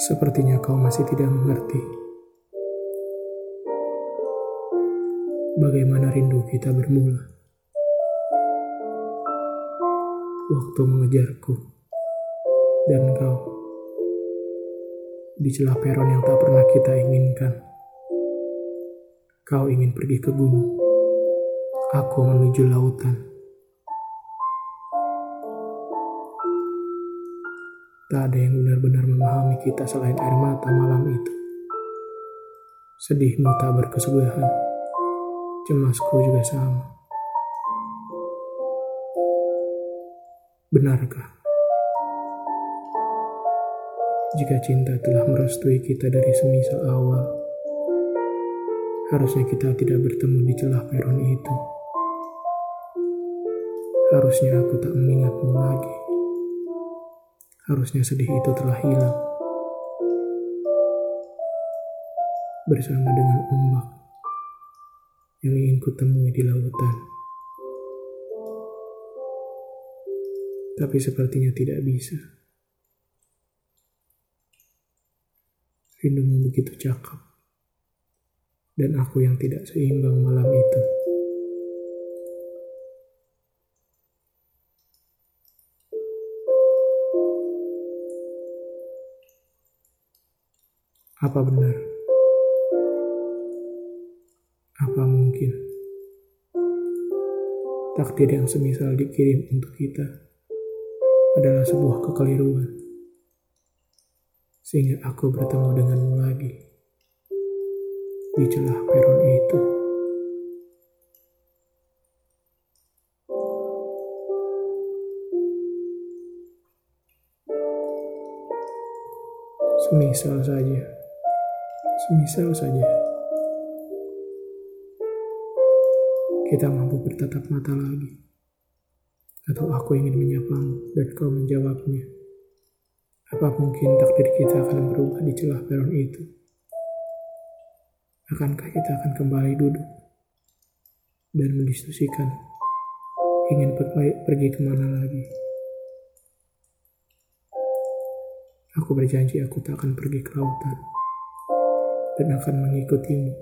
Sepertinya kau masih tidak mengerti bagaimana rindu kita bermula. Waktu mengejarku dan kau di celah peron yang tak pernah kita inginkan. Kau ingin pergi ke gunung, aku menuju lautan. Tak ada yang benar-benar memahami kita selain air mata malam itu. Sedihmu tak berkesudahan. Cemasku juga sama. Benarkah? Jika cinta telah merestui kita dari semisal awal, harusnya kita tidak bertemu di celah peron itu. Harusnya aku tak mengingatmu lagi. Harusnya sedih itu telah hilang. Bersama dengan ombak yang ingin kutemui di lautan. Tapi sepertinya tidak bisa. Rindumu begitu cakap. Dan aku yang tidak seimbang malam itu. Apa benar? Apa mungkin takdir yang semisal dikirim untuk kita adalah sebuah kekeliruan, sehingga aku bertemu denganmu lagi di celah peron itu. Semisal saja. Semisal saja kita mampu bertatap mata lagi, atau aku ingin menyapamu dan kau menjawabnya. Apa mungkin takdir kita akan berubah di celah peron itu? Akankah kita akan kembali duduk dan mendiskusikan ingin pergi ke mana lagi? Aku berjanji aku tak akan pergi ke lautan dan akan mengikutimu.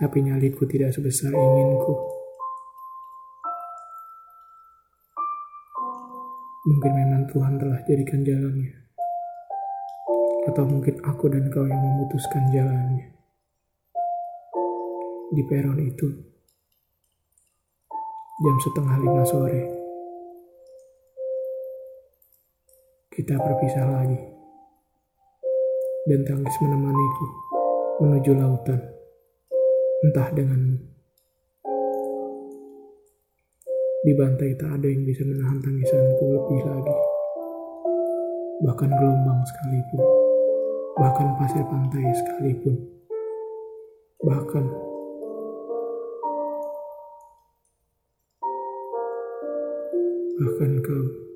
Tapi nyaliku tidak sebesar inginku. Mungkin memang Tuhan telah jadikan jalannya. Atau mungkin aku dan kau yang memutuskan jalannya. Di peron itu, jam setengah lima sore. Kita berpisah lagi. Dan tangis menemaniku menuju lautan, entah denganmu. Di bantai tak ada yang bisa menahan tangisanku lebih lagi. Bahkan gelombang sekalipun, bahkan pasir pantai sekalipun, bahkan bahkan kau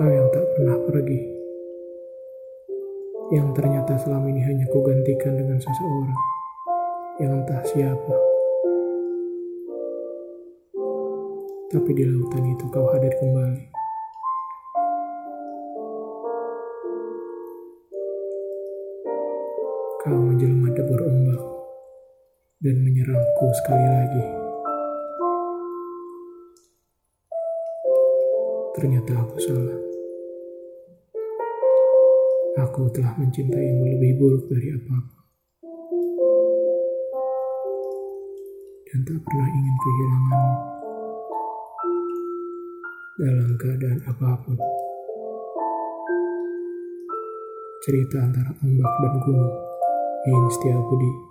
kau yang tak pernah pergi, yang ternyata selama ini hanya kugantikan dengan seseorang yang entah siapa. Tapi di lautan itu kau hadir kembali. Kau menjelma debur ombak dan menyerangku sekali lagi. Ternyata aku salah. Aku telah mencintaimu lebih buruk dari apa pun. Dan tak pernah ingin kehilanganmu. Dalam keadaan apa pun. Cerita antara ombak dan gunung. Ingin setia budi.